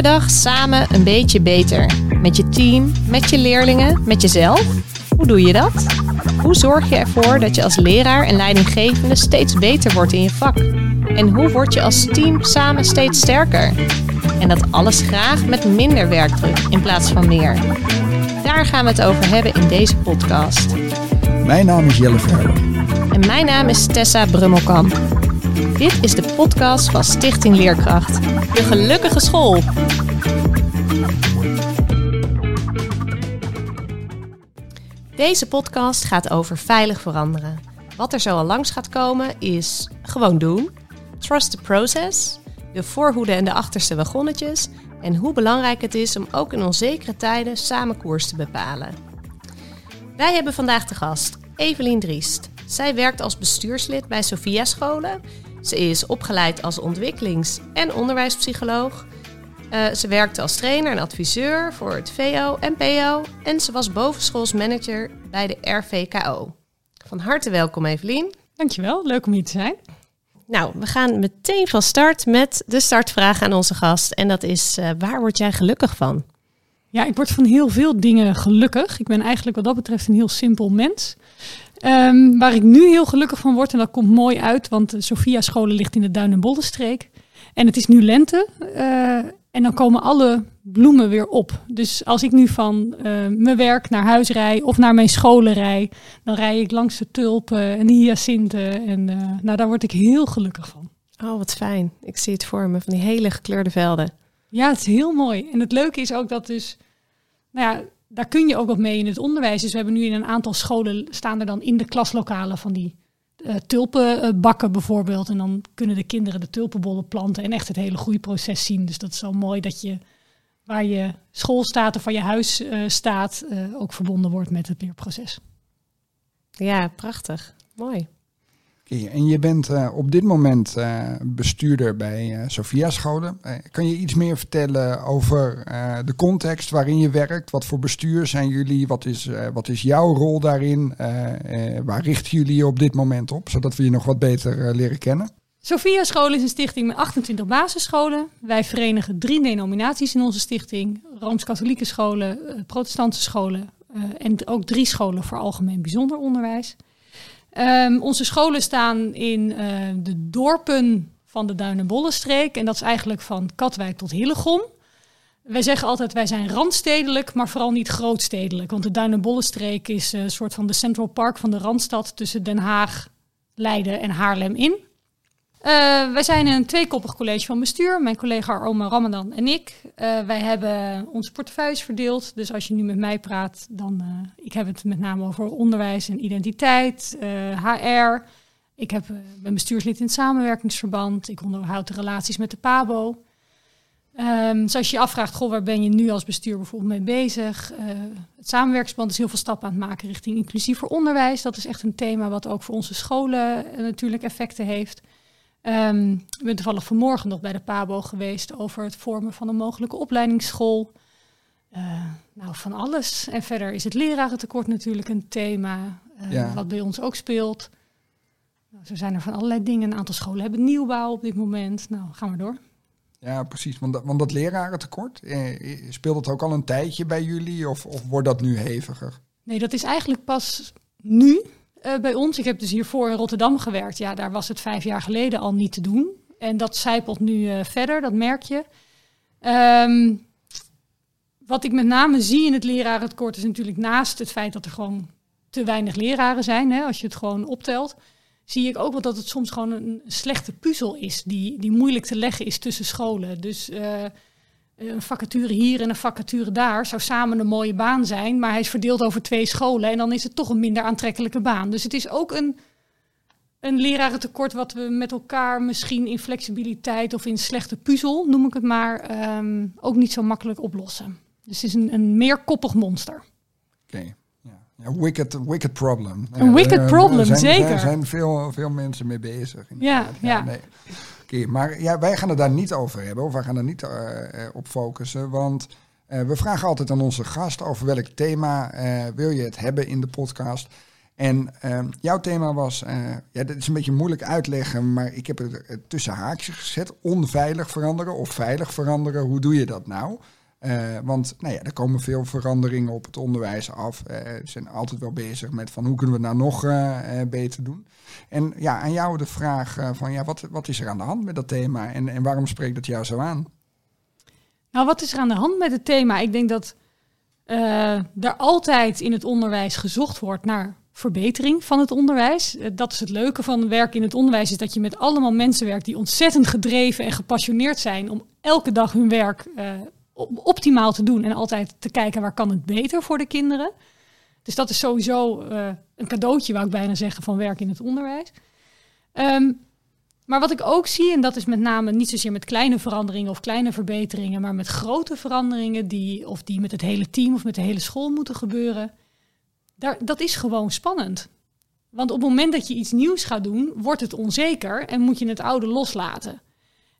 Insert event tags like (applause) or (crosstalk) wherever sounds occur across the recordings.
elke dag samen een beetje beter. Met je team, met je leerlingen, met jezelf. Hoe doe je dat? Hoe zorg je ervoor dat je als leraar en leidinggevende steeds beter wordt in je vak? En hoe word je als team samen steeds sterker? En dat alles graag met minder werkdruk in plaats van meer. Daar gaan we het over hebben in deze podcast. Mijn naam is Jelle Verder. En mijn naam is Tessa Brummelkamp. Dit is de podcast van Stichting Leerkracht. De gelukkige school. Deze podcast gaat over veilig veranderen. Wat er zo al langs gaat komen is gewoon doen. Trust the process. De voorhoede en de achterste wagonnetjes. En hoe belangrijk het is om ook in onzekere tijden samen koers te bepalen. Wij hebben vandaag de gast Evelien Driest. Zij werkt als bestuurslid bij Sophia Scholen. Ze is opgeleid als ontwikkelings- en onderwijspsycholoog. Uh, ze werkte als trainer en adviseur voor het VO en PO. En ze was bovenschools-manager bij de RVKO. Van harte welkom Evelien. Dankjewel, leuk om hier te zijn. Nou, we gaan meteen van start met de startvraag aan onze gast. En dat is, uh, waar word jij gelukkig van? Ja, ik word van heel veel dingen gelukkig. Ik ben eigenlijk wat dat betreft een heel simpel mens. Um, waar ik nu heel gelukkig van word, en dat komt mooi uit, want Sophia Scholen ligt in de Duin- en Bollenstreek. En het is nu lente. Uh, en dan komen alle bloemen weer op. Dus als ik nu van uh, mijn werk naar huis rij of naar mijn scholen rij, dan rij ik langs de tulpen en de hyacinten. En uh, nou, daar word ik heel gelukkig van. Oh, wat fijn. Ik zie het voor me, van die hele gekleurde velden. Ja, het is heel mooi. En het leuke is ook dat dus, nou ja, daar kun je ook wat mee in het onderwijs. Dus we hebben nu in een aantal scholen staan er dan in de klaslokalen van die uh, tulpenbakken bijvoorbeeld. En dan kunnen de kinderen de tulpenbollen planten en echt het hele groeiproces zien. Dus dat is zo mooi dat je waar je school staat of waar je huis uh, staat, ook verbonden wordt met het leerproces. Ja, prachtig. Mooi. En je bent uh, op dit moment uh, bestuurder bij uh, Sophia Scholen. kan je iets meer vertellen over de context waarin je werkt? Wat voor bestuur zijn jullie? Wat is, wat is jouw rol daarin? waar richten jullie je op dit moment op? Zodat we je nog wat beter leren kennen. Sophia Scholen is een stichting met 28 basisscholen. Wij verenigen drie denominaties in onze stichting. Rooms-Katholieke scholen, protestantse scholen en ook drie scholen voor algemeen bijzonder onderwijs. Um, onze scholen staan in uh, de dorpen van de Duin- en dat is eigenlijk van Katwijk tot Hillegom. Wij zeggen altijd, wij zijn randstedelijk, maar vooral niet grootstedelijk. Want de Duin- en Bollenstreek is een soort van de Central Park van de Randstad... tussen Den Haag, Leiden en Haarlem in. Uh, wij zijn een tweekoppig college van bestuur. Mijn collega Oma Ramadan en ik. Uh, wij hebben onze portefeuilles verdeeld. Dus als je nu met mij praat, dan uh, ik heb het met name over onderwijs en identiteit, HR. Ik heb, ben bestuurslid in het samenwerkingsverband. Ik onderhoud de relaties met de PABO. Um, dus als je je afvraagt, goh, waar ben je nu als bestuur bijvoorbeeld mee bezig? het samenwerkingsverband is heel veel stappen aan het maken richting inclusiever onderwijs. Dat is echt een thema wat ook voor onze scholen natuurlijk effecten heeft. Um, ik ben toevallig vanmorgen nog bij de PABO geweest over het vormen van een mogelijke opleidingsschool. Uh, nou, van alles. En verder is het lerarentekort natuurlijk een thema, uh, ja. wat bij ons ook speelt. Nou, zo zijn er van allerlei dingen. Een aantal scholen hebben nieuwbouw op dit moment. Nou, gaan we door. Ja, precies. Want dat, want dat lerarentekort, eh, speelt het ook al een tijdje bij jullie of, of wordt dat nu heviger? Nee, dat is eigenlijk pas nu uh, bij ons. Ik heb dus hiervoor in Rotterdam gewerkt. Ja, daar was het vijf jaar geleden al niet te doen. En dat zijpelt nu uh, verder, dat merk je. Um, wat ik met name zie in het lerarentekort is natuurlijk naast het feit dat er gewoon te weinig leraren zijn, hè, als je het gewoon optelt, zie ik ook wel dat het soms gewoon een slechte puzzel is die, die moeilijk te leggen is tussen scholen. Dus uh, een vacature hier en een vacature daar zou samen een mooie baan zijn, maar hij is verdeeld over twee scholen en dan is het toch een minder aantrekkelijke baan. Dus het is ook een, een lerarentekort wat we met elkaar misschien in flexibiliteit of in slechte puzzel, noem ik het maar, um, ook niet zo makkelijk oplossen. Dus het is een, een meerkoppig monster. Oké. Wicked, wicked problem. Een wicked problem, zijn, zeker. Er zijn veel, veel mensen mee bezig. Ja, ja. Nee. Okay, maar ja, wij gaan het daar niet over hebben, of wij gaan er niet uh, op focussen. Want we vragen altijd aan onze gast over welk thema wil je het hebben in de podcast. En ehm, jouw thema was, uh, ja, dat is een beetje moeilijk uitleggen, maar ik heb het eh, tussen haakjes gezet. Onveilig veranderen of veilig veranderen. Hoe doe je dat nou? Uh, want nou ja, er komen veel veranderingen op het onderwijs af. Uh, we zijn altijd wel bezig met van hoe kunnen we het nou nog uh, beter doen. En ja, aan jou de vraag van ja, wat, wat is er aan de hand met dat thema en, en waarom spreekt dat jou zo aan? Nou, wat is er aan de hand met het thema? Ik denk dat er altijd in het onderwijs gezocht wordt naar verbetering van het onderwijs. Dat is het leuke van werk in het onderwijs, is dat je met allemaal mensen werkt die ontzettend gedreven en gepassioneerd zijn om elke dag hun werk optimaal te doen en altijd te kijken waar kan het beter voor de kinderen. Dus dat is sowieso uh, een cadeautje, wou ik bijna zeggen, van werk in het onderwijs. Um, maar wat ik ook zie, en dat is met name niet zozeer met kleine veranderingen of kleine verbeteringen, maar met grote veranderingen die, of die met het hele team of met de hele school moeten gebeuren, daar, dat is gewoon spannend. Want op het moment dat je iets nieuws gaat doen, wordt het onzeker en moet je het oude loslaten.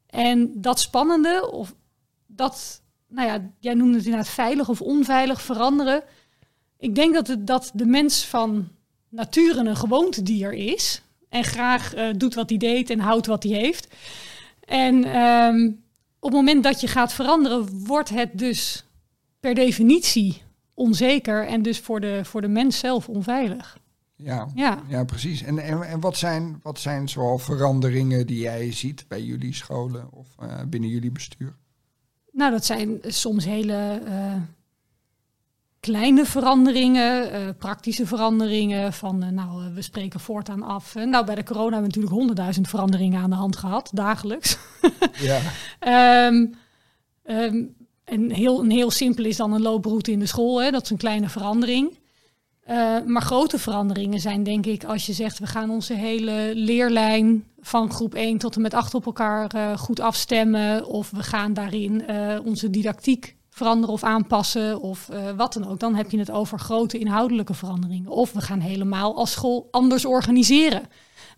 En dat spannende, of dat nou ja, jij noemde het inderdaad veilig of onveilig veranderen. Ik denk dat, het, dat de mens van nature een gewoontedier is. En graag uh, doet wat hij deed en houdt wat hij heeft. En um, op het moment dat je gaat veranderen, wordt het dus per definitie onzeker en dus voor de, voor de mens zelf onveilig. Ja, ja. ja precies. En, en, en wat, zijn, wat zijn zoal veranderingen die jij ziet bij jullie scholen of uh, binnen jullie bestuur? Nou, dat zijn soms hele uh, kleine veranderingen, uh, praktische veranderingen. Van, uh, nou, we spreken voortaan af. nou, bij de corona hebben we natuurlijk honderdduizend veranderingen aan de hand gehad, dagelijks. (laughs) ja. um, um, en heel, een heel simpel is dan een looproute in de school. Hè? Dat is een kleine verandering. Maar grote veranderingen zijn denk ik als je zegt we gaan onze hele leerlijn van groep 1 tot en met 8 op elkaar uh, goed afstemmen. Of we gaan daarin uh, onze didactiek veranderen of aanpassen of wat dan ook. Dan heb je het over grote inhoudelijke veranderingen. Of we gaan helemaal als school anders organiseren.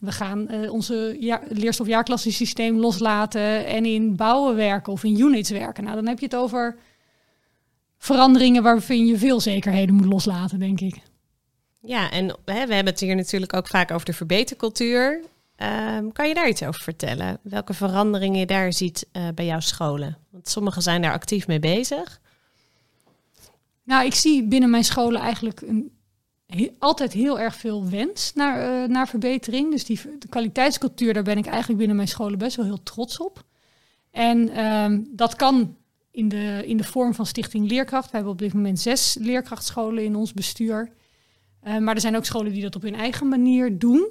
We gaan onze ja, leerstofjaarklassensysteem loslaten en in bouwen werken of in units werken. Nou, dan heb je het over veranderingen waarvan je veel zekerheden moet loslaten, denk ik. Ja, en hè, we hebben het hier natuurlijk ook vaak over de verbetercultuur. Um, kan je daar iets over vertellen? Welke veranderingen je daar ziet uh, bij jouw scholen? Want sommigen zijn daar actief mee bezig. Nou, ik zie binnen mijn scholen eigenlijk een, altijd heel erg veel wens naar, uh, naar verbetering. Dus die de kwaliteitscultuur, daar ben ik eigenlijk binnen mijn scholen best wel heel trots op. En um, dat kan in de, in de vorm van Stichting Leerkracht. We hebben op dit moment zes leerkrachtscholen in ons bestuur. Uh, maar er zijn ook scholen die dat op hun eigen manier doen.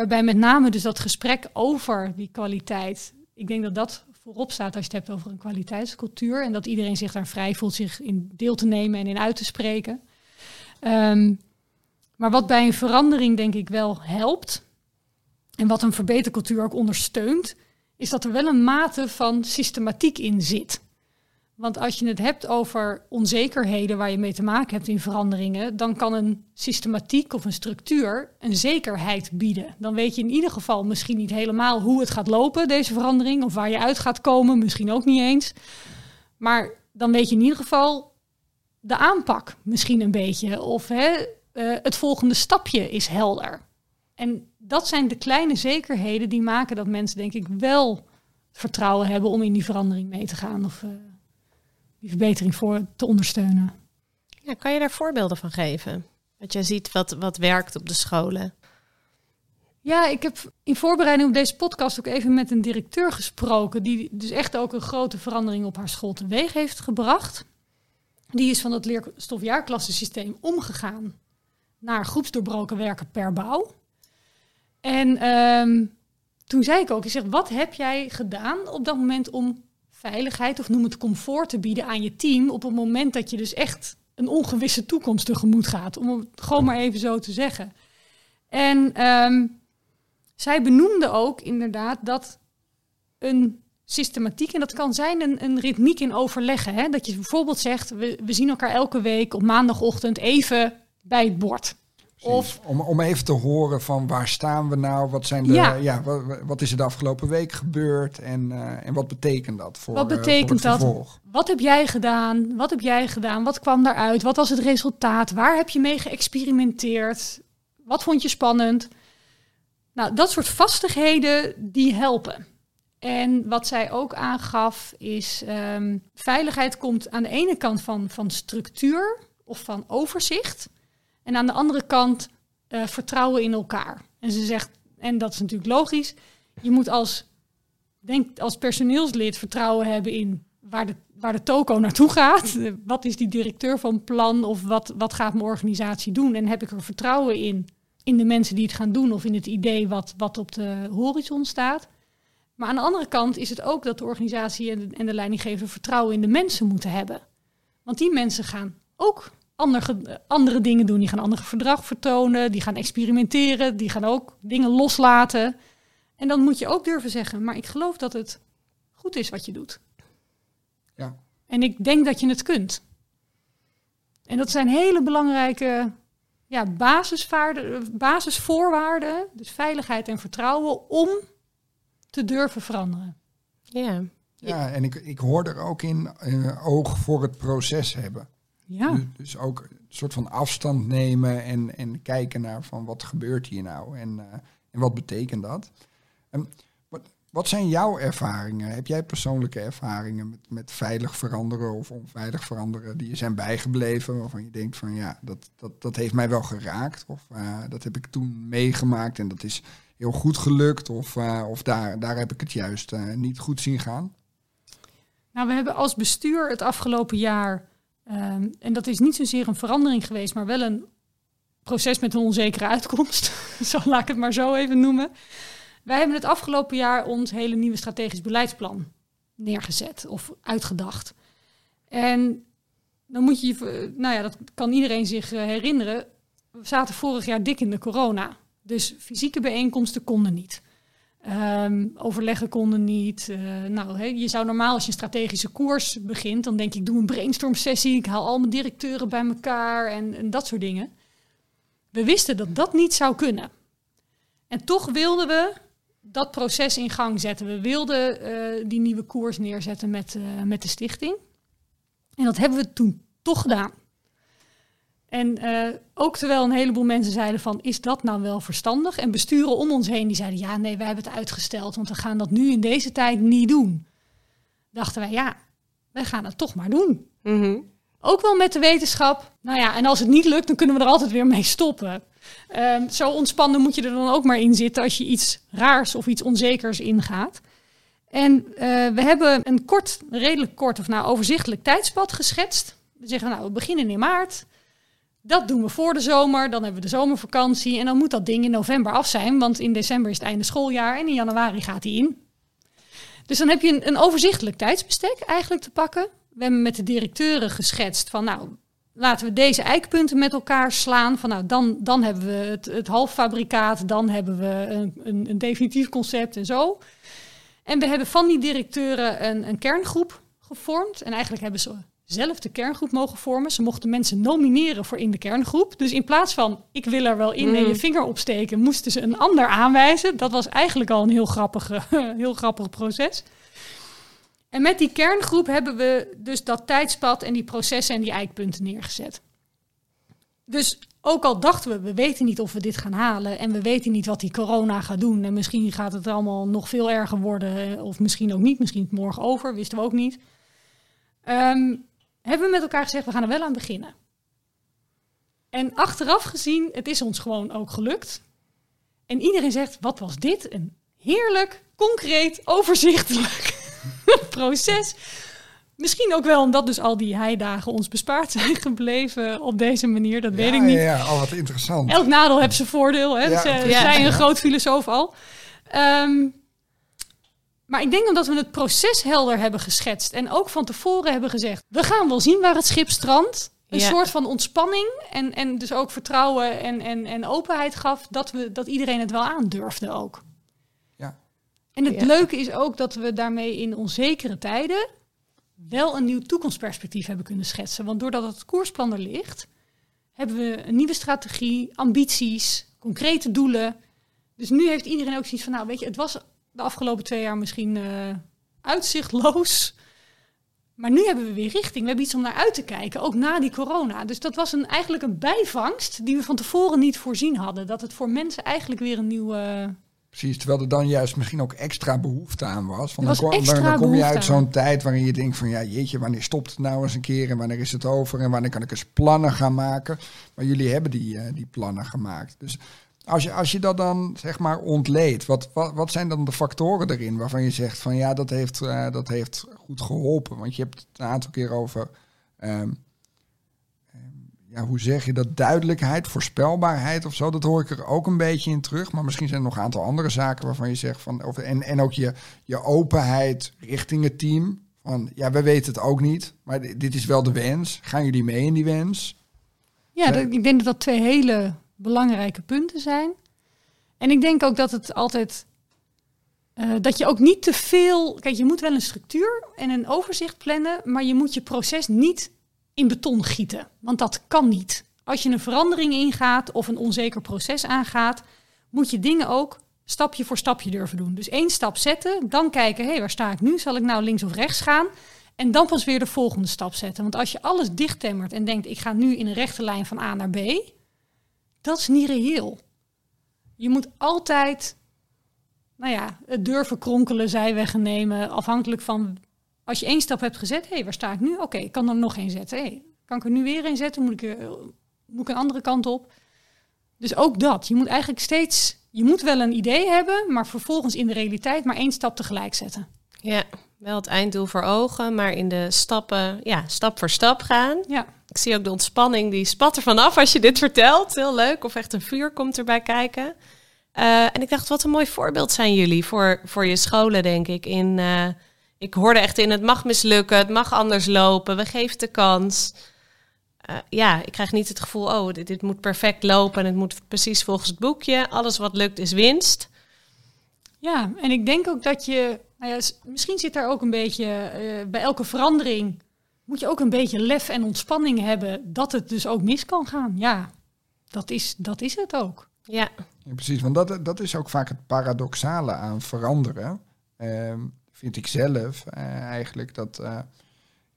Waarbij met name dus dat gesprek over die kwaliteit. Ik denk dat dat voorop staat als je het hebt over een kwaliteitscultuur. En dat iedereen zich daar vrij voelt zich in deel te nemen en in uit te spreken. Um, maar wat bij een verandering denk ik wel helpt. En wat een verbetercultuur ook ondersteunt. Is dat er wel een mate van systematiek in zit. Want als je het hebt over onzekerheden waar je mee te maken hebt in veranderingen, dan kan een systematiek of een structuur een zekerheid bieden. Dan weet je in ieder geval misschien niet helemaal hoe het gaat lopen, deze verandering, of waar je uit gaat komen, misschien ook niet eens. Maar dan weet je in ieder geval de aanpak misschien een beetje, of hè, uh, het volgende stapje is helder. En dat zijn de kleine zekerheden die maken dat mensen, denk ik, wel vertrouwen hebben om in die verandering mee te gaan. Of, uh, die verbetering voor te ondersteunen. Ja, kan je daar voorbeelden van geven? Dat je ziet wat, wat werkt op de scholen. Ja, ik heb in voorbereiding op deze podcast ook even met een directeur gesproken. Die dus echt ook een grote verandering op haar school teweeg heeft gebracht. Die is van het leerstofjaarklassensysteem omgegaan naar groepsdoorbroken werken per bouw. En um, toen zei ik ook, ik zeg, wat heb jij gedaan op dat moment om veiligheid of noem het comfort te bieden aan je team op het moment dat je dus echt een ongewisse toekomst tegemoet gaat. Om het gewoon maar even zo te zeggen. En um, zij benoemde ook inderdaad dat een systematiek, en dat kan zijn een, een ritmiek in overleggen. Hè? Dat je bijvoorbeeld zegt, we, we zien elkaar elke week op maandagochtend even bij het bord. Of, om, om even te horen van waar staan we nou? Wat, zijn de, ja. wat, wat, is er de afgelopen week gebeurd? En, uh, en wat betekent dat voor Wat betekent uh, dat? Wat heb jij gedaan? Wat heb jij gedaan? Wat kwam daaruit? Wat was het resultaat? Waar heb je mee geëxperimenteerd? Wat vond je spannend? Nou, dat soort vastigheden die helpen. En wat zij ook aangaf is, ehm, veiligheid komt aan de ene kant van, van structuur of van overzicht. En aan de andere kant uh, vertrouwen in elkaar. En ze zegt, en dat is natuurlijk logisch, je moet als, denk, als personeelslid vertrouwen hebben in waar de, waar de toko naartoe gaat. (laughs) Wat is die directeur van plan of wat, wat gaat mijn organisatie doen? En heb ik er vertrouwen in, in de mensen die het gaan doen of in het idee wat, wat op de horizon staat. Maar aan de andere kant is het ook dat de organisatie en de, en de leidinggever vertrouwen in de mensen moeten hebben. Want die mensen gaan ook andere, andere dingen doen. Die gaan andere verdrag vertonen, die gaan experimenteren, die gaan ook dingen loslaten. En dan moet je ook durven zeggen, maar ik geloof dat het goed is wat je doet. Ja. En ik denk dat je het kunt. En dat zijn hele belangrijke ja, basisvoorwaarden, dus veiligheid en vertrouwen, om te durven veranderen. Ja. Ja, en ik, ik hoor er ook in uh, oog voor het proces hebben. Ja. Dus, ook een soort van afstand nemen en, en kijken naar van wat gebeurt hier nou en, uh, en wat betekent dat. En wat, wat zijn jouw ervaringen? Heb jij persoonlijke ervaringen met, met veilig veranderen of onveilig veranderen die je zijn bijgebleven waarvan je denkt van ja, dat, dat, dat heeft mij wel geraakt of uh, dat heb ik toen meegemaakt en dat is heel goed gelukt of, uh, of daar, daar heb ik het juist niet goed zien gaan? Nou, we hebben als bestuur het afgelopen jaar Um, en dat is niet zozeer een verandering geweest, maar wel een proces met een onzekere uitkomst. (laughs) zo laat ik het maar zo even noemen. Wij hebben het afgelopen jaar ons hele nieuwe strategisch beleidsplan neergezet of uitgedacht. En dan moet je, nou ja, dat kan iedereen zich eh, herinneren. We zaten vorig jaar dik in de corona. Dus fysieke bijeenkomsten konden niet. Um, overleggen konden niet. Uh, nou, je zou normaal als je een strategische koers begint, dan denk ik, doe een brainstorm sessie, ik haal al mijn directeuren bij elkaar en, dat soort dingen. We wisten dat dat niet zou kunnen. En toch wilden we dat proces in gang zetten. We wilden uh, die nieuwe koers neerzetten met, uh, met de stichting. En dat hebben we toen toch gedaan. En uh, ook terwijl een heleboel mensen zeiden van, is dat nou wel verstandig? En besturen om ons heen, die zeiden, ja, nee, wij hebben het uitgesteld, want we gaan dat nu in deze tijd niet doen. Dachten wij, ja, wij gaan het toch maar doen. Mm -hmm. Ook wel met de wetenschap. Nou ja, en als het niet lukt, dan kunnen we er altijd weer mee stoppen. Uh, zo ontspannen moet je er dan ook maar in zitten als je iets raars of iets onzekers ingaat. En uh, we hebben een kort, redelijk kort of nou overzichtelijk tijdspad geschetst. We zeggen, nou, we beginnen in maart. Dat doen we voor de zomer, dan hebben we de zomervakantie en dan moet dat ding in november af zijn, want in december is het einde schooljaar en in januari gaat hij in. Dus dan heb je een, een overzichtelijk tijdsbestek eigenlijk te pakken. We hebben met de directeuren geschetst van nou, laten we deze eikpunten met elkaar slaan. Van nou, dan, dan hebben we het, het halffabrikaat, dan hebben we een, een, een, definitief concept en zo. En we hebben van die directeuren een, een kerngroep gevormd. En eigenlijk hebben ze zelf de kerngroep mogen vormen. Ze mochten mensen nomineren voor in de kerngroep. Dus in plaats van ik wil er wel in en je Mm. vinger opsteken, moesten ze een ander aanwijzen. Dat was eigenlijk al een heel grappig, (laughs) heel grappig proces. En met die kerngroep hebben we dus dat tijdspad en die processen en die eikpunten neergezet. Dus ook al dachten we, we weten niet of we dit gaan halen en we weten niet wat die corona gaat doen en misschien gaat het allemaal nog veel erger worden of misschien ook niet, misschien het morgen over, wisten we ook niet. Ehm, hebben we met elkaar gezegd, we gaan er wel aan beginnen. En achteraf gezien, het is ons gewoon ook gelukt. En iedereen zegt, wat was dit? Een heerlijk, concreet, overzichtelijk (laughs) proces. Misschien ook wel omdat dus al die heidagen ons bespaard zijn gebleven op deze manier. Dat weet ik niet. Ja, ja, oh, wat interessant. Elk nadeel heeft zijn voordeel. Hè? Ja, Ze- precies. zei een groot filosoof al. Ehm, maar ik denk omdat we het proces helder hebben geschetst. En ook van tevoren hebben gezegd. We gaan wel zien waar het schip strandt. Een Ja. soort van ontspanning. En, en dus ook vertrouwen en, en, en openheid gaf. Dat, we, dat iedereen het wel aandurfde ook. Ja. En het Ja. leuke is ook dat we daarmee in onzekere tijden wel een nieuw toekomstperspectief hebben kunnen schetsen. Want doordat het koersplan er ligt, hebben we een nieuwe strategie, ambities, concrete doelen. Dus nu heeft iedereen ook zoiets van, nou weet je, het was de afgelopen twee jaar misschien eh, uitzichtloos. Maar nu hebben we weer richting. We hebben iets om naar uit te kijken, ook na die corona. Dus dat was een, eigenlijk een bijvangst die we van tevoren niet voorzien hadden. Dat het voor mensen eigenlijk weer een nieuwe... Precies, terwijl er dan juist misschien ook extra behoefte aan was. Want dan, was kom, dan, dan kom je uit zo'n tijd waarin je denkt van ja jeetje, wanneer stopt het nou eens een keer en wanneer is het over en wanneer kan ik eens plannen gaan maken. Maar jullie hebben die, eh, die plannen gemaakt. Dus als je, als je dat dan zeg maar ontleedt, wat, wat, wat zijn dan de factoren erin waarvan je zegt van ja, dat heeft, eh, dat heeft goed geholpen? Want je hebt het een aantal keer over, ehm, ehm, ja, hoe zeg je dat, duidelijkheid, voorspelbaarheid of zo. Dat hoor ik er ook een beetje in terug. Maar misschien zijn er nog een aantal andere zaken waarvan je zegt van, of, en, en ook je, je openheid richting het team. Van ja, we weten het ook niet, maar di- dit is wel de wens. Gaan jullie mee in die wens? Ja, Ja. dat- ik denk dat dat twee hele belangrijke punten zijn. En ik denk ook dat het altijd. eh, dat je ook niet te veel. Kijk, je moet wel een structuur en een overzicht plannen, maar je moet je proces niet in beton gieten. Want dat kan niet. Als je een verandering ingaat of een onzeker proces aangaat, moet je dingen ook stapje voor stapje durven doen. Dus één stap zetten, dan kijken, hé, waar sta ik nu? Zal ik nou links of rechts gaan? En dan pas weer de volgende stap zetten. Want als je alles dichttemmert en denkt, ik ga nu in een rechte lijn van A naar B, dat is niet reëel. Je moet altijd, nou ja, het durven kronkelen, zijweggen nemen, afhankelijk van, als je één stap hebt gezet, hé, waar sta ik nu? Oké, ik kan er nog één zetten. Hé, kan ik er nu weer één zetten? Moet ik, moet ik een andere kant op? Dus ook dat. Je moet eigenlijk steeds, je moet wel een idee hebben, maar vervolgens in de realiteit maar één stap tegelijk zetten. Ja, wel het einddoel voor ogen, maar in de stappen, ja, stap voor stap gaan. Ja. Ik zie ook de ontspanning, die spat er vanaf als je dit vertelt. Heel leuk. Of echt een vuur komt erbij kijken. Eh, en ik dacht, wat een mooi voorbeeld zijn jullie voor, voor je scholen, denk ik. In, eh, ik hoorde echt in, het mag mislukken, het mag anders lopen, we geven de kans. Eh, ja, ik krijg niet het gevoel, oh, dit, moet perfect lopen en het moet precies volgens het boekje. Alles wat lukt is winst. Ja, en ik denk ook dat je, nou ja, misschien zit daar ook een beetje, bij elke verandering moet je ook een beetje lef en ontspanning hebben dat het dus ook mis kan gaan. Ja, dat is, dat is het ook. Ja, Ja, precies, want dat, dat is ook vaak het paradoxale aan veranderen. Ehm, vind ik zelf eh, eigenlijk dat eh,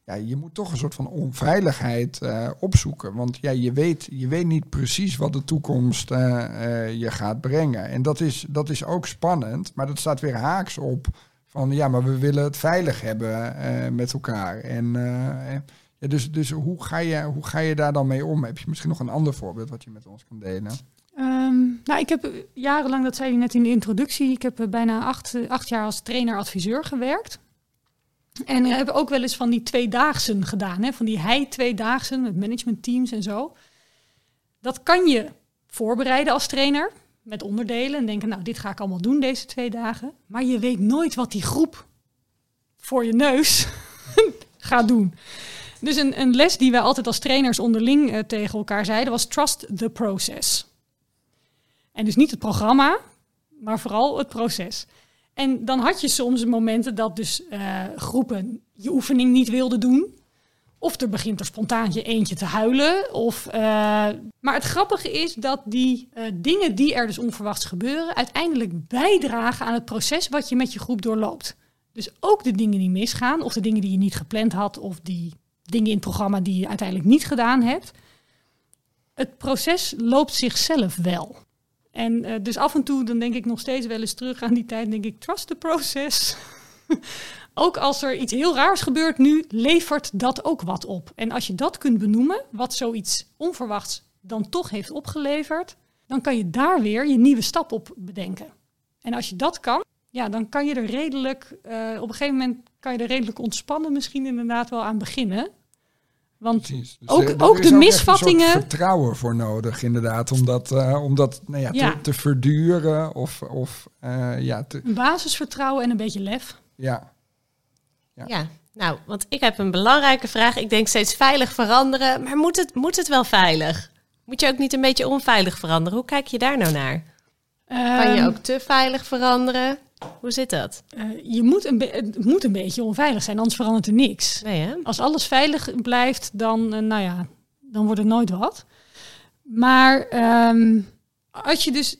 ja, je moet toch een soort van onveiligheid eh, opzoeken. Want ja, je, weet, je weet niet precies wat de toekomst je gaat brengen. En dat is, dat is ook spannend, maar dat staat weer haaks op van ja, maar we willen het veilig hebben eh, met elkaar. En eh, ja, dus, dus hoe, ga je, hoe ga je daar dan mee om? Heb je misschien nog een ander voorbeeld wat je met ons kan delen? Ehm, nou, ik heb eh, jarenlang, dat zei je net in de introductie, ik heb bijna acht, acht jaar als trainer-adviseur gewerkt. En hebben ook wel eens van die tweedaagsen gedaan, hè? van die hij-tweedaagsen met managementteams en zo. Dat kan je voorbereiden als trainer met onderdelen en denken, nou, dit ga ik allemaal doen deze twee dagen. Maar je weet nooit wat die groep voor je neus (laughs) gaat doen. Dus een, een les die wij altijd als trainers onderling eh, tegen elkaar zeiden was trust the process. En dus niet het programma, maar vooral het proces. En dan had je soms momenten dat dus eh, groepen je oefening niet wilden doen. Of er begint er spontaan je eentje te huilen. Of, eh, maar het grappige is dat die eh, dingen die er dus onverwachts gebeuren... uiteindelijk bijdragen aan het proces wat je met je groep doorloopt. Dus ook de dingen die misgaan, of de dingen die je niet gepland had... of die dingen in het programma die je uiteindelijk niet gedaan hebt. Het proces loopt zichzelf wel. En eh, dus af en toe dan denk ik nog steeds wel eens terug aan die tijd. denk ik, trust the process. (laughs) ook als er iets heel raars gebeurt nu, levert dat ook wat op. En als je dat kunt benoemen, wat zoiets onverwachts dan toch heeft opgeleverd, dan kan je daar weer je nieuwe stap op bedenken. En als je dat kan, ja, dan kan je er redelijk, eh, op een gegeven moment kan je er redelijk ontspannen misschien inderdaad wel aan beginnen. Want. Dus Ook- er- er ook is de misvattingen- soort vertrouwen voor nodig, inderdaad, om dat, om dat nou ja, Ja. Te, te verduren of, of eh, ja, te, een basisvertrouwen en een beetje lef. ja. Ja. Ja. nou, want ik heb een belangrijke vraag. Ik denk steeds veilig veranderen, maar moet het, moet het wel veilig? Moet je ook niet een beetje onveilig veranderen? Hoe kijk je daar nou naar? Kan je Ehm, ook te veilig veranderen? Hoe zit dat? eh, je moet een het moet een beetje onveilig zijn, anders verandert er niks. Nee, hè? Als alles veilig blijft, dan, eh, nou ja, dan wordt het nooit wat. Maar ehm, als je dus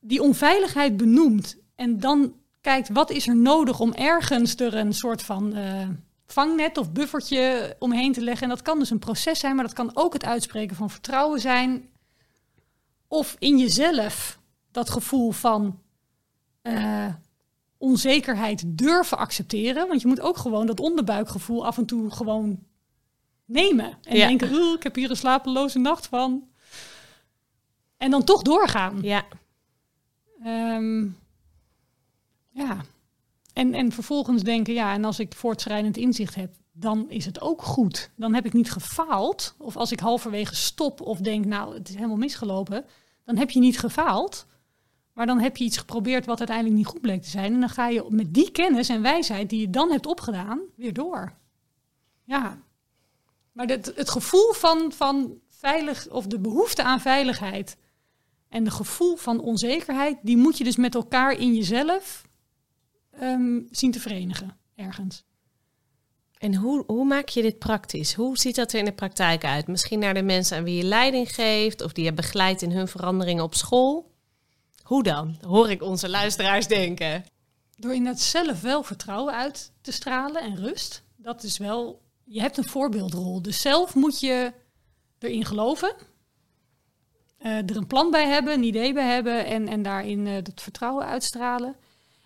die onveiligheid benoemt en dan kijkt wat is er nodig om ergens er een soort van eh, vangnet of buffertje omheen te leggen. En dat kan dus een proces zijn, maar dat kan ook het uitspreken van vertrouwen zijn. Of in jezelf dat gevoel van eh, onzekerheid durven accepteren. Want je moet ook gewoon dat onderbuikgevoel af en toe gewoon nemen. En Ja. denken, "Oeh, ik heb hier een slapeloze nacht van. En dan toch doorgaan. Ja, Ehm, ja. En, en vervolgens denken, ja, en als ik voortschrijdend inzicht heb, dan is het ook goed. Dan heb ik niet gefaald. Of als ik halverwege stop of denk, nou, het is helemaal misgelopen, dan heb je niet gefaald. Maar dan heb je iets geprobeerd wat uiteindelijk niet goed bleek te zijn. En dan ga je met die kennis en wijsheid die je dan hebt opgedaan, weer door. Ja. Maar het, het gevoel van, van veilig, of de behoefte aan veiligheid en de gevoel van onzekerheid, die moet je dus met elkaar in jezelf ehm, zien te verenigen, ergens. En hoe, hoe maak je dit praktisch? Hoe ziet dat er in de praktijk uit? Misschien naar de mensen aan wie je leiding geeft of die je begeleidt in hun veranderingen op school. Hoe dan? Hoor ik onze luisteraars denken. Door inderdaad zelf wel vertrouwen uit te stralen en rust. Dat is wel, je hebt een voorbeeldrol. Dus zelf moet je erin geloven. eh, er een plan bij hebben, een idee bij hebben en, en daarin eh het vertrouwen uitstralen.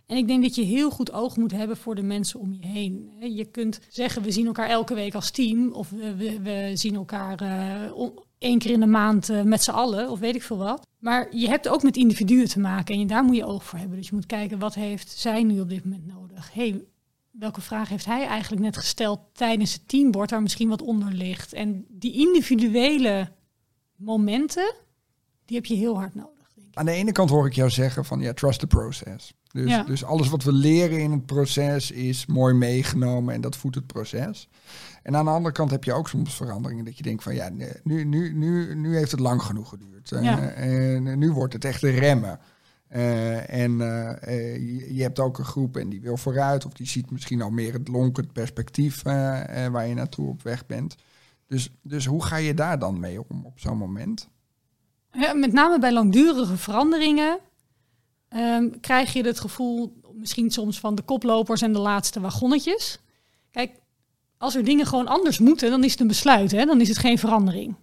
En ik denk dat je heel goed oog moet hebben voor de mensen om je heen. Je kunt zeggen, we zien elkaar elke week als team. Of we, we, zien elkaar on- één keer in de maand eh, met z'n allen. Of weet ik veel wat. Maar je hebt ook met individuen te maken. En je, daar moet je oog voor hebben. Dus je moet kijken, wat heeft zij nu op dit moment nodig? hey, welke vraag heeft hij eigenlijk net gesteld tijdens het teambord... waar misschien wat onder ligt? En die individuele momenten, die heb je heel hard nodig. Denk ik. Aan de ene kant hoor ik jou zeggen van ja, trust the process. Dus, Ja. dus alles wat we leren in het proces is mooi meegenomen en dat voedt het proces. En aan de andere kant heb je ook soms veranderingen dat je denkt van ja, nu, nu, nu, nu heeft het lang genoeg geduurd. Eh, Ja. en nu wordt het echt remmen. Eh, en eh, je, hebt ook een groep en die wil vooruit of die ziet misschien al meer het lonkend perspectief waar je naartoe op weg bent. Dus, dus hoe ga je daar dan mee om op zo'n moment? Ja, met name bij langdurige veranderingen ehm, krijg je het gevoel misschien soms van de koplopers en de laatste wagonnetjes. Kijk, als er dingen gewoon anders moeten, dan is het een besluit, hè? dan is het geen verandering.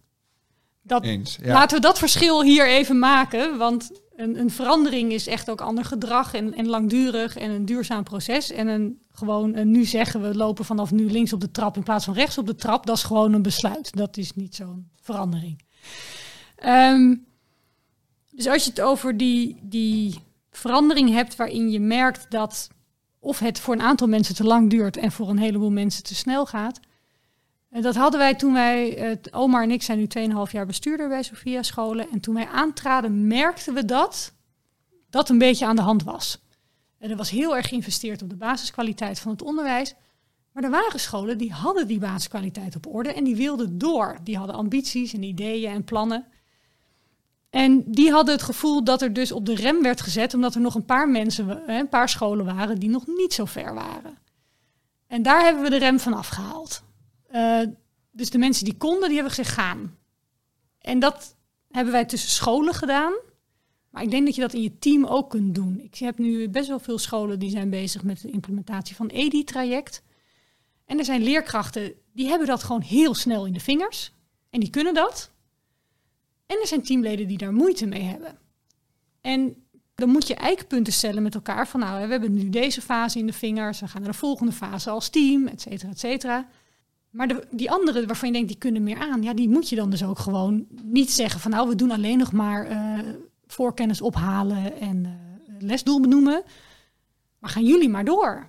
Dat, Eens. Ja. Laten we dat verschil hier even maken, want een, een verandering is echt ook ander gedrag en, en langdurig en een duurzaam proces. En een, gewoon een, nu zeggen we lopen vanaf nu links op de trap in plaats van rechts op de trap, dat is gewoon een besluit. Dat is niet zo'n verandering. Ehm, dus als je het over die, die verandering hebt waarin je merkt dat of het voor een aantal mensen te lang duurt en voor een heleboel mensen te snel gaat. En dat hadden wij toen wij, het Omar en ik zijn nu 2,5 jaar bestuurder bij Sophia Scholen. En toen wij aantraden merkten we dat dat een beetje aan de hand was. En er was heel erg geïnvesteerd op de basiskwaliteit van het onderwijs. Maar er waren scholen die hadden die basiskwaliteit op orde en die wilden door. Die hadden ambities en ideeën en plannen. En die hadden het gevoel dat er dus op de rem werd gezet, omdat er nog een paar mensen, een paar scholen waren die nog niet zo ver waren. En daar hebben we de rem van afgehaald. Eh, dus de mensen die konden, die hebben gezegd gaan. En dat hebben wij tussen scholen gedaan. Maar ik denk dat je dat in je team ook kunt doen. Ik heb nu best wel veel scholen die zijn bezig met de implementatie van EDI-traject. En er zijn leerkrachten die hebben dat gewoon heel snel in de vingers. En die kunnen dat. En er zijn teamleden die daar moeite mee hebben. En dan moet je eikpunten stellen met elkaar van nou, we hebben nu deze fase in de vingers, we gaan naar de volgende fase als team, et cetera, et cetera. Maar de, die andere waarvan je denkt, die kunnen meer aan, ja, die moet je dan dus ook gewoon niet zeggen van nou, we doen alleen nog maar eh, voorkennis ophalen en eh, lesdoel benoemen. Maar gaan jullie maar door.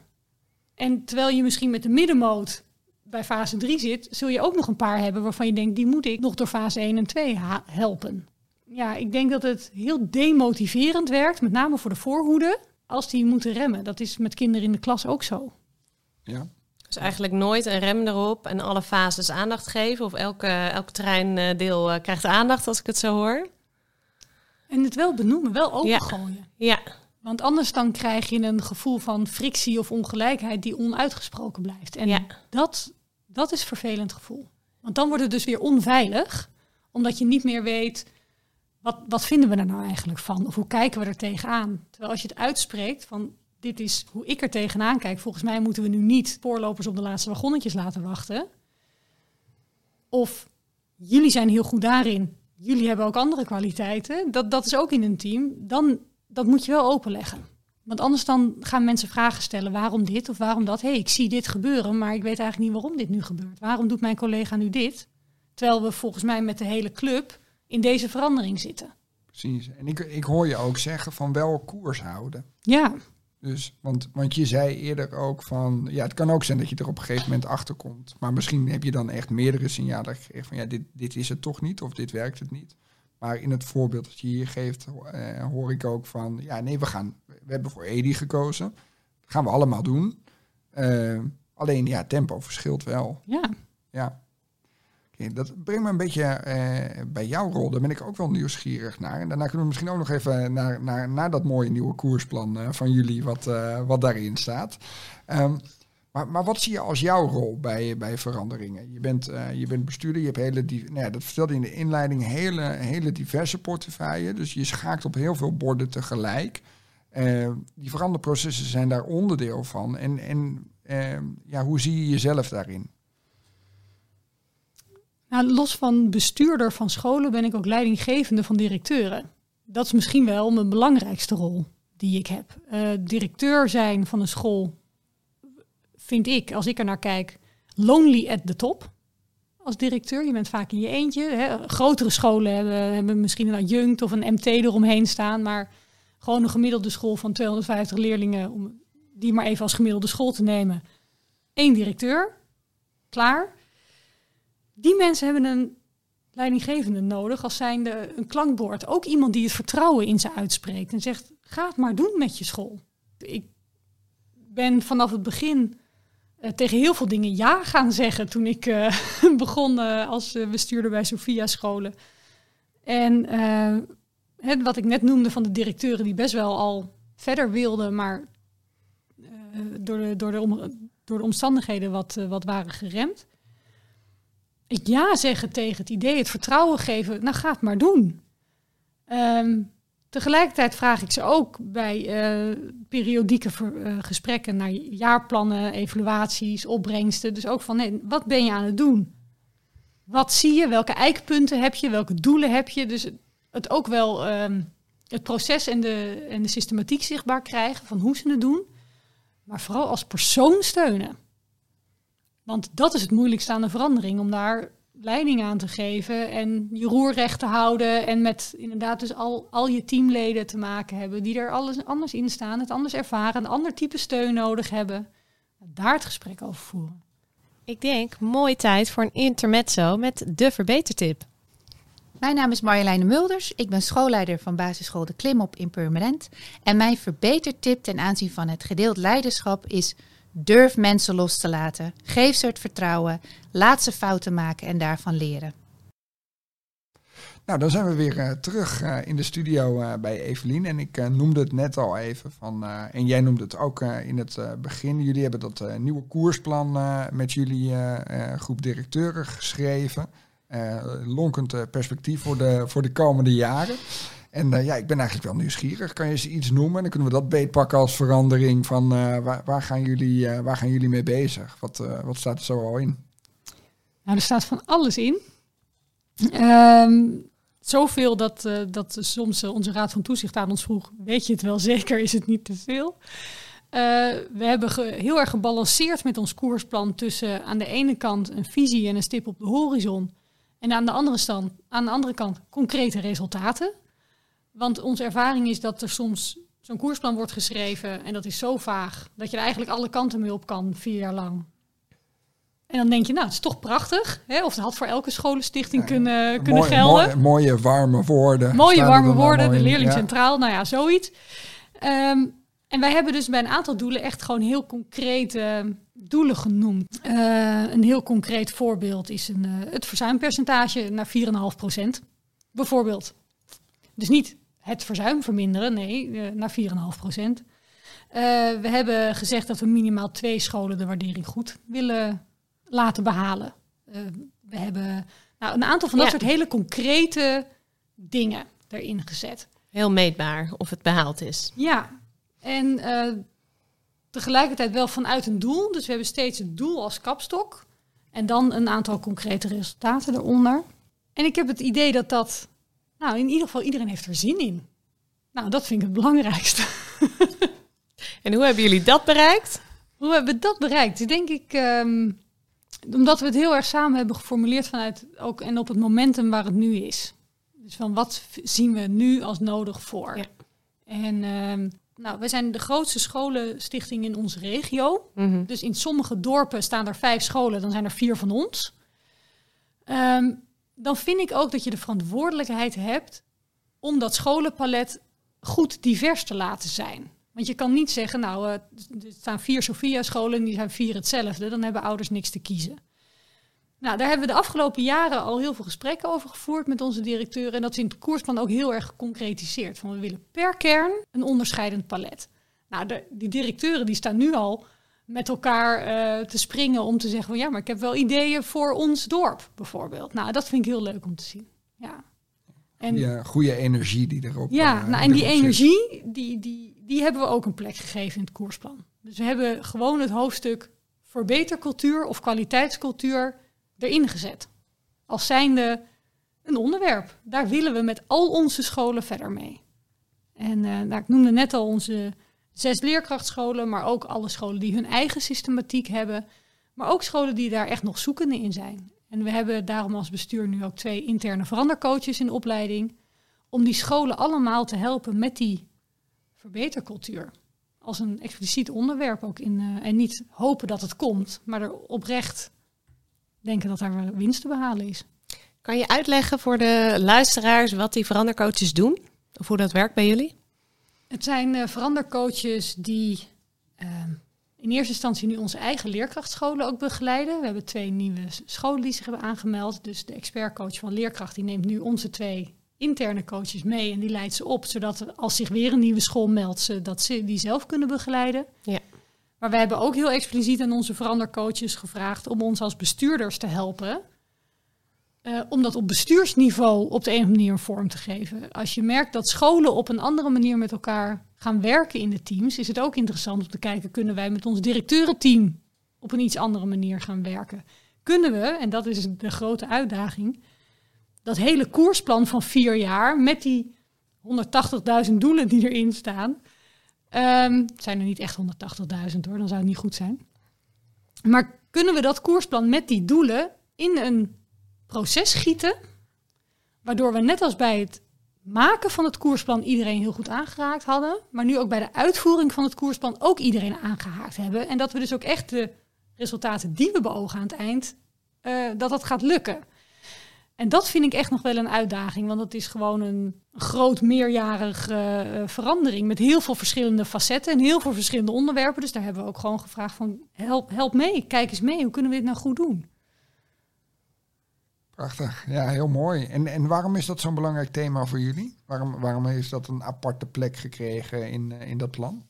En terwijl je misschien met de middenmoot bij fase 3 zit, zul je ook nog een paar hebben waarvan je denkt, die moet ik nog door fase 1 en 2 ha- helpen. Ja, ik denk dat het heel demotiverend werkt, met name voor de voorhoede, als die moeten remmen. Dat is met kinderen in de klas ook zo. Ja. Dus eigenlijk nooit een rem erop en alle fases aandacht geven. Of elke, elk treindeel eh, krijgt aandacht, als ik het zo hoor. En het wel benoemen, wel opengooien. Ja, Want anders dan krijg je een gevoel van frictie of ongelijkheid die onuitgesproken blijft. En Ja. dat, dat is een vervelend gevoel. Want dan wordt het dus weer onveilig, omdat je niet meer weet, wat, wat vinden we er nou eigenlijk van? Of hoe kijken we er tegenaan? Terwijl als je het uitspreekt van, dit is hoe ik er tegenaan kijk. Volgens mij moeten we nu niet voorlopers op de laatste wagonnetjes laten wachten. Of jullie zijn heel goed daarin. Jullie hebben ook andere kwaliteiten. Dat, dat is ook in een team. Dan, dat moet je wel openleggen. Want anders dan gaan mensen vragen stellen. Waarom dit of waarom dat? Hé, hey, ik zie dit gebeuren, maar ik weet eigenlijk niet waarom dit nu gebeurt. Waarom doet mijn collega nu dit? Terwijl we volgens mij met de hele club in deze verandering zitten. Precies. En ik, ik hoor je ook zeggen van wel koers houden. Ja. Dus, want, want je zei eerder ook van, ja, het kan ook zijn dat je er op een gegeven moment achter komt. Maar misschien heb je dan echt meerdere signalen gekregen van, ja, dit, dit is het toch niet of dit werkt het niet. Maar in het voorbeeld dat je hier geeft, eh, hoor ik ook van, ja, nee, we gaan, we hebben voor Edi gekozen. Dat gaan we allemaal doen. Uh, alleen, ja, tempo verschilt wel. Ja. Ja. Okay, dat brengt me een beetje uh, bij jouw rol. Daar ben ik ook wel nieuwsgierig naar. En daarna kunnen we misschien ook nog even naar, naar, naar dat mooie nieuwe koersplan van jullie, wat, wat daarin staat. Um, maar, maar wat zie je als jouw rol bij, bij veranderingen? Je bent, je bent bestuurder, je hebt hele, nou ja, dat vertelde je in de inleiding, hele, hele diverse portefeuille. Dus je schaakt op heel veel borden tegelijk. die veranderprocessen zijn daar onderdeel van. En, en ja, hoe zie je jezelf daarin? Nou, los van bestuurder van scholen ben ik ook leidinggevende van directeuren. Dat is misschien wel mijn belangrijkste rol die ik heb. Directeur zijn van een school vind ik, als ik er naar kijk, lonely at the top. Als directeur, je bent vaak in je eentje. Hè. Grotere scholen hebben, hebben misschien een adjunct of een MT eromheen staan, maar gewoon een gemiddelde school van 250 leerlingen, om die maar even als gemiddelde school te nemen. Eén directeur, klaar. Die mensen hebben een leidinggevende nodig als zijnde een klankbord. Ook iemand die het vertrouwen in ze uitspreekt en zegt: ga het maar doen met je school. Ik ben vanaf het begin tegen heel veel dingen ja gaan zeggen toen ik uh, (laughs) begon uh, als bestuurder bij Sophia Scholen. En wat ik net noemde van de directeuren die best wel al verder wilden, maar door, de, door, de om, door de omstandigheden wat, wat waren geremd ik ja zeggen tegen het idee, het vertrouwen geven, nou ga het maar doen. Um, tegelijkertijd vraag ik ze ook bij uh, periodieke uh, gesprekken naar jaarplannen, evaluaties, opbrengsten. Dus ook van, wat ben je aan het doen? Wat zie je? Welke eikpunten heb je? Welke doelen heb je? Dus het ook wel um, het proces en de, en de systematiek zichtbaar krijgen van hoe ze het doen. Maar vooral als persoon steunen. Want dat is het moeilijkste aan de verandering, om daar leiding aan te geven en je roer recht te houden en met inderdaad dus al, al je teamleden te maken hebben die er alles anders in staan, het anders ervaren, een ander type steun nodig hebben. Daar het gesprek over voeren. Ik denk, mooi tijd voor een intermezzo met de verbetertip. Mijn naam is Marjoleine Mulders. Ik ben schoolleider van basisschool De Klimop in Purmerend. En mijn verbetertip ten aanzien van het gedeeld leiderschap is Durf mensen los te laten. Geef ze het vertrouwen. Laat ze fouten maken en daarvan leren. Nou, dan zijn we weer uh, terug uh, in de studio uh, bij Evelien. En ik noemde het net al even van. en jij noemde het ook in het begin. Jullie hebben dat nieuwe koersplan met jullie groep directeuren geschreven. lonkend perspectief voor de, voor de komende jaren. En uh, ja, ik ben eigenlijk wel nieuwsgierig. Kan je ze iets noemen? Dan kunnen we dat beetpakken als verandering van uh, waar, waar, gaan jullie, uh, waar gaan jullie mee bezig? Wat, wat staat er zo al in? Nou, er staat van alles in. Um, zoveel dat, dat soms onze raad van toezicht aan ons vroeg, weet je het wel zeker, is het niet te veel? we hebben heel erg gebalanceerd met ons koersplan tussen aan de ene kant een visie en een stip op de horizon. En aan de andere, stand, aan de andere kant concrete resultaten. Want onze ervaring is dat er soms zo'n koersplan wordt geschreven en dat is zo vaag dat je er eigenlijk alle kanten mee op kan vier jaar lang. En dan denk je, nou, het is toch prachtig. Hè? Of het had voor elke scholenstichting ja, kunnen, kunnen gelden. Mooie, mooie, warme woorden. Mooie warme woorden, de leerling ja. centraal, nou ja, zoiets. Um, en wij hebben dus bij een aantal doelen echt gewoon heel concrete doelen genoemd. Uh, een heel concreet voorbeeld is een, uh, het verzuimpercentage naar 4,5 procent. Bijvoorbeeld. Dus niet het verzuim verminderen, nee, uh, naar 4,5 procent. Uh, we hebben gezegd dat we minimaal twee scholen de waardering goed willen laten behalen. Uh, we hebben nou, een aantal van dat ja. soort hele concrete dingen erin gezet. Heel meetbaar of het behaald is. Ja, en tegelijkertijd wel vanuit een doel. Dus we hebben steeds een doel als kapstok. En dan een aantal concrete resultaten eronder. En ik heb het idee dat dat, nou in ieder geval iedereen heeft er zin in. Nou, dat vind ik het belangrijkste. (laughs) En hoe hebben jullie dat bereikt? Hoe hebben we dat bereikt? Denk ik, ehm, omdat we het heel erg samen hebben geformuleerd vanuit ook en op het momentum waar het nu is. Dus van wat zien we nu als nodig voor? Ja. En ehm, nou, we zijn de grootste scholenstichting in onze regio. Mhm. Dus in sommige dorpen staan er vijf scholen, dan zijn er vier van ons. Ehm, dan vind ik ook dat je de verantwoordelijkheid hebt om dat scholenpalet goed divers te laten zijn. Want je kan niet zeggen, nou, eh, er staan vier Sophia-scholen en die zijn vier hetzelfde. Dan hebben ouders niks te kiezen. Nou, daar hebben we de afgelopen jaren al heel veel gesprekken over gevoerd met onze directeuren. En dat is in het koersplan ook heel erg geconcretiseerd. Van we willen per kern een onderscheidend palet. Nou, de, die directeuren die staan nu al met elkaar eh, te springen om te zeggen van ja, maar ik heb wel ideeën voor ons dorp bijvoorbeeld. Nou, dat vind ik heel leuk om te zien. Ja. En Die goede energie die erop ja, eh, nou, en die zit. energie, die, die, die hebben we ook een plek gegeven in het koersplan. Dus we hebben gewoon het hoofdstuk verbetercultuur of kwaliteitscultuur erin gezet. Als zijnde een onderwerp. Daar willen we met al onze scholen verder mee. En eh, nou, ik noemde net al onze zes leerkrachtscholen, maar ook alle scholen die hun eigen systematiek hebben. Maar ook scholen die daar echt nog zoekende in zijn. En we hebben daarom als bestuur nu ook twee interne verandercoaches in opleiding om die scholen allemaal te helpen met die verbetercultuur. Als een expliciet onderwerp ook in. eh, en niet hopen dat het komt, maar er oprecht denken dat daar winst te behalen is. Kan je uitleggen voor de luisteraars wat die verandercoaches doen? Of hoe dat werkt bij jullie? Het zijn eh, verandercoaches die ehm, in eerste instantie nu onze eigen leerkrachtscholen ook begeleiden. We hebben twee nieuwe scholen die zich hebben aangemeld. Dus de expertcoach van leerkracht die neemt nu onze twee interne coaches mee en die leidt ze op, zodat als zich weer een nieuwe school meldt, ze, dat ze die zelf kunnen begeleiden. Ja. Maar wij hebben ook heel expliciet aan onze verandercoaches gevraagd om ons als bestuurders te helpen. Eh, om dat op bestuursniveau op de andere manier vorm te geven. Als je merkt dat scholen op een andere manier met elkaar gaan werken in de teams, is het ook interessant om te kijken, kunnen wij met ons directeurenteam op een iets andere manier gaan werken? Kunnen we, en dat is de grote uitdaging, dat hele koersplan van vier jaar met die 180.000 doelen die erin staan, Ehm, het zijn er niet echt 180.000 hoor, dan zou het niet goed zijn. Maar kunnen we dat koersplan met die doelen in een proces gieten, waardoor we net als bij het maken van het koersplan iedereen heel goed aangeraakt hadden, maar nu ook bij de uitvoering van het koersplan ook iedereen aangehaakt hebben. En dat we dus ook echt de resultaten die we beogen aan het eind, eh, dat dat gaat lukken. En dat vind ik echt nog wel een uitdaging, want het is gewoon een groot meerjarige eh, verandering met heel veel verschillende facetten en heel veel verschillende onderwerpen. Dus daar hebben we ook gewoon gevraagd van help, help mee, kijk eens mee, hoe kunnen we dit nou goed doen? Prachtig, ja, heel mooi. En, en waarom is dat zo'n belangrijk thema voor jullie? Waarom, waarom heeft dat een aparte plek gekregen in, eh, in dat plan?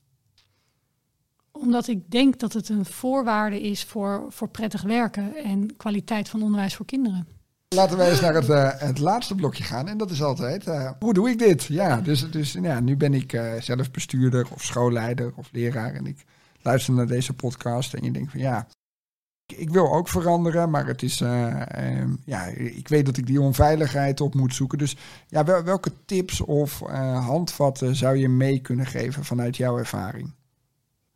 Omdat ik denk dat het een voorwaarde is voor, voor prettig werken en kwaliteit van onderwijs voor kinderen. Laten wij eens naar het, eh, het laatste blokje gaan. En dat is altijd, eh, hoe doe ik dit? Ja, dus, dus ja, nu ben ik eh, zelf bestuurder of schoolleider of leraar. En ik luister naar deze podcast en je denkt van ja, ik, wil ook veranderen. Maar het is, eh, ehm, ja, ik weet dat ik die onveiligheid op moet zoeken. Dus ja, wel, welke tips of eh, handvatten zou je mee kunnen geven vanuit jouw ervaring?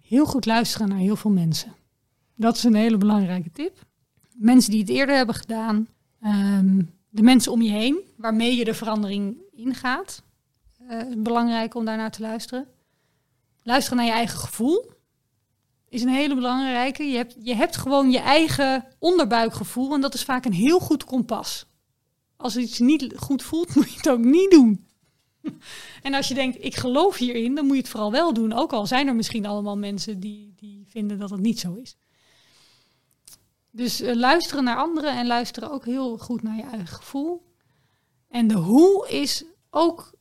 Heel goed luisteren naar heel veel mensen. Dat is een hele belangrijke tip. Mensen die het eerder hebben gedaan, ehm, de mensen om je heen, waarmee je de verandering ingaat. eh, belangrijk om daarnaar te luisteren. Luisteren naar je eigen gevoel is een hele belangrijke. Je hebt, je hebt gewoon je eigen onderbuikgevoel en dat is vaak een heel goed kompas. Als iets niet goed voelt, (laughs) moet je het ook niet doen. En als je denkt, ik geloof hierin, dan moet je het vooral wel doen. Ook al zijn er misschien allemaal mensen die, die vinden dat het niet zo is. Dus eh, luisteren naar anderen en luisteren ook heel goed naar je eigen gevoel. En de hoe is ook,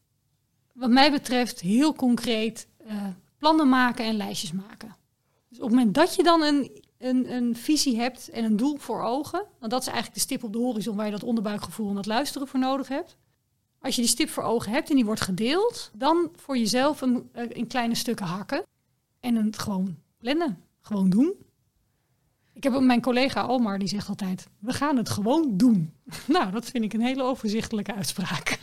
wat mij betreft, heel concreet eh, plannen maken en lijstjes maken. Dus op het moment dat je dan een, een, een visie hebt en een doel voor ogen, want dat is eigenlijk de stip op de horizon waar je dat onderbuikgevoel en dat luisteren voor nodig hebt. Als je die stip voor ogen hebt en die wordt gedeeld, dan voor jezelf een, eh, in kleine stukken hakken. En het gewoon plannen. Gewoon doen. Ik heb mijn collega Almar, die zegt altijd, we gaan het gewoon doen. (laughs) Nou, dat vind ik een hele overzichtelijke uitspraak.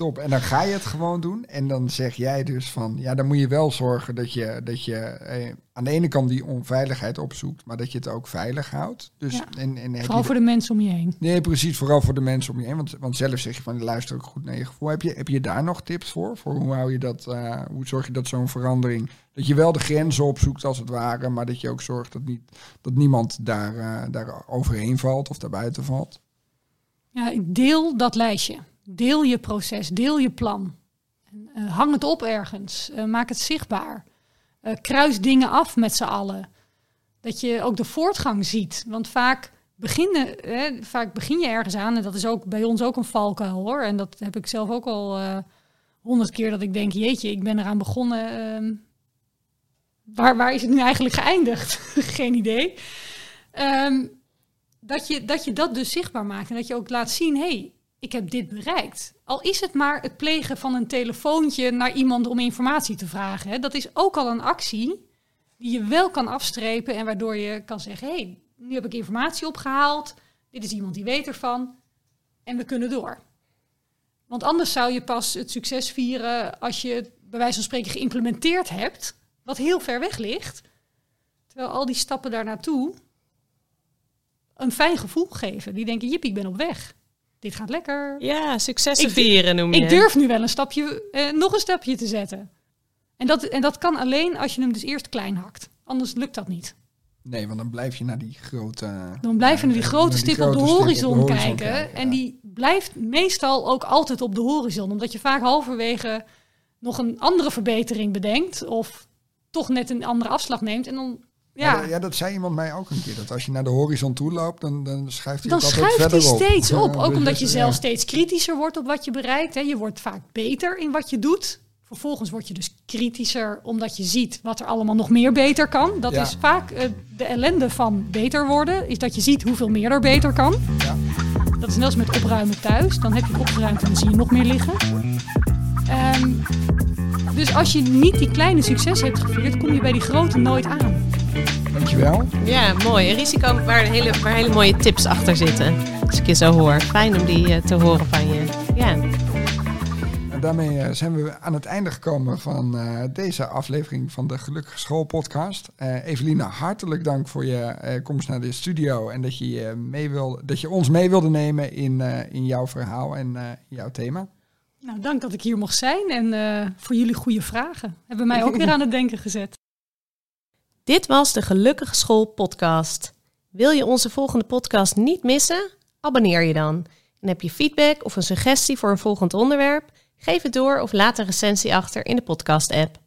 Top. En dan ga je het gewoon doen. En dan zeg jij dus van, ja, dan moet je wel zorgen dat je, dat je eh, aan de ene kant die onveiligheid opzoekt, maar dat je het ook veilig houdt. Dus, Ja. en, en Vooral je voor de mensen om je heen. Nee, precies. Vooral voor de mensen om je heen. Want, want zelf zeg je van, luister ook goed naar je gevoel. Heb je, heb je daar nog tips voor? Voor hoe hou je dat, eh, hoe zorg je dat zo'n verandering, dat je wel de grenzen opzoekt als het ware, maar dat je ook zorgt dat, niet, dat niemand daar, eh, daar overheen valt of daarbuiten valt? Ja, deel dat lijstje. Deel je proces, deel je plan. Eh, hang het op ergens. Eh, maak het zichtbaar. Eh, kruis dingen af met z'n allen. Dat je ook de voortgang ziet. Want vaak, beginnen, hè, vaak begin je ergens aan. En dat is ook bij ons ook een valkuil hoor. En dat heb ik zelf ook al honderd keer dat ik denk, jeetje, ik ben eraan begonnen. ehm, waar, waar is het nu eigenlijk geëindigd? (laughs) Geen idee. Ehm, dat, je, dat je dat dus zichtbaar maakt. En dat je ook laat zien, hé, hey, ik heb dit bereikt. Al is het maar het plegen van een telefoontje naar iemand om informatie te vragen. Hè. Dat is ook al een actie die je wel kan afstrepen en waardoor je kan zeggen, hé, hey, nu heb ik informatie opgehaald. Dit is iemand die weet ervan. En we kunnen door. Want anders zou je pas het succes vieren als je het bij wijze van spreken geïmplementeerd hebt, wat heel ver weg ligt. Terwijl al die stappen daar naartoe een fijn gevoel geven. Die denken, jip, ik ben op weg. Dit gaat lekker. Ja, successen Ik- vieren noem je. Ik durf nu wel een stapje, eh, nog een stapje te zetten. En dat, en dat kan alleen als je hem dus eerst klein hakt. Anders lukt dat niet. Nee, want dan blijf je naar die grote... Dan blijven we naar die grote stip op de horizon, kijken. En ja. die blijft meestal ook altijd op de horizon. Omdat je vaak halverwege nog een andere verbetering bedenkt. Of toch net een andere afslag neemt. En dan, Ja. ja, dat zei iemand mij ook een keer. Dat als je naar de horizon toe loopt, dan, dan schuift hij dan schuift hij verder op. steeds op. Ook dus omdat dat- je zelf steeds kritischer wordt op wat je bereikt. Hè. Je wordt vaak beter in wat je doet. Vervolgens word je dus kritischer omdat je ziet wat er allemaal nog meer beter kan. Dat Ja. is vaak eh, de ellende van beter worden. Is dat je ziet hoeveel meer er beter kan. Ja. Dat is net als met opruimen thuis. Dan heb je het opgeruimd en dan zie je nog meer liggen. Ehm, dus als je niet die kleine succes hebt gevierd, kom je bij die grote nooit aan. Dankjewel. Ja, mooi. Een risico waar hele, waar hele mooie tips achter zitten. Als ik je zo hoor. Fijn om die eh, te horen van je. Ja. En daarmee eh, zijn we aan het einde gekomen van eh, deze aflevering van de Gelukkige School podcast. Eh Eveline, hartelijk dank voor je eh, komst naar de studio en dat je, mee wil, dat je ons mee wilde nemen in, eh, in jouw verhaal en eh, jouw thema. Nou, dank dat ik hier mocht zijn en eh, voor jullie goede vragen. Hebben mij ook (laughs) weer aan het denken gezet. Dit was de Gelukkige School podcast. Wil je onze volgende podcast niet missen? Abonneer je dan. En heb je feedback of een suggestie voor een volgend onderwerp? Geef het door of laat een recensie achter in de podcast-app.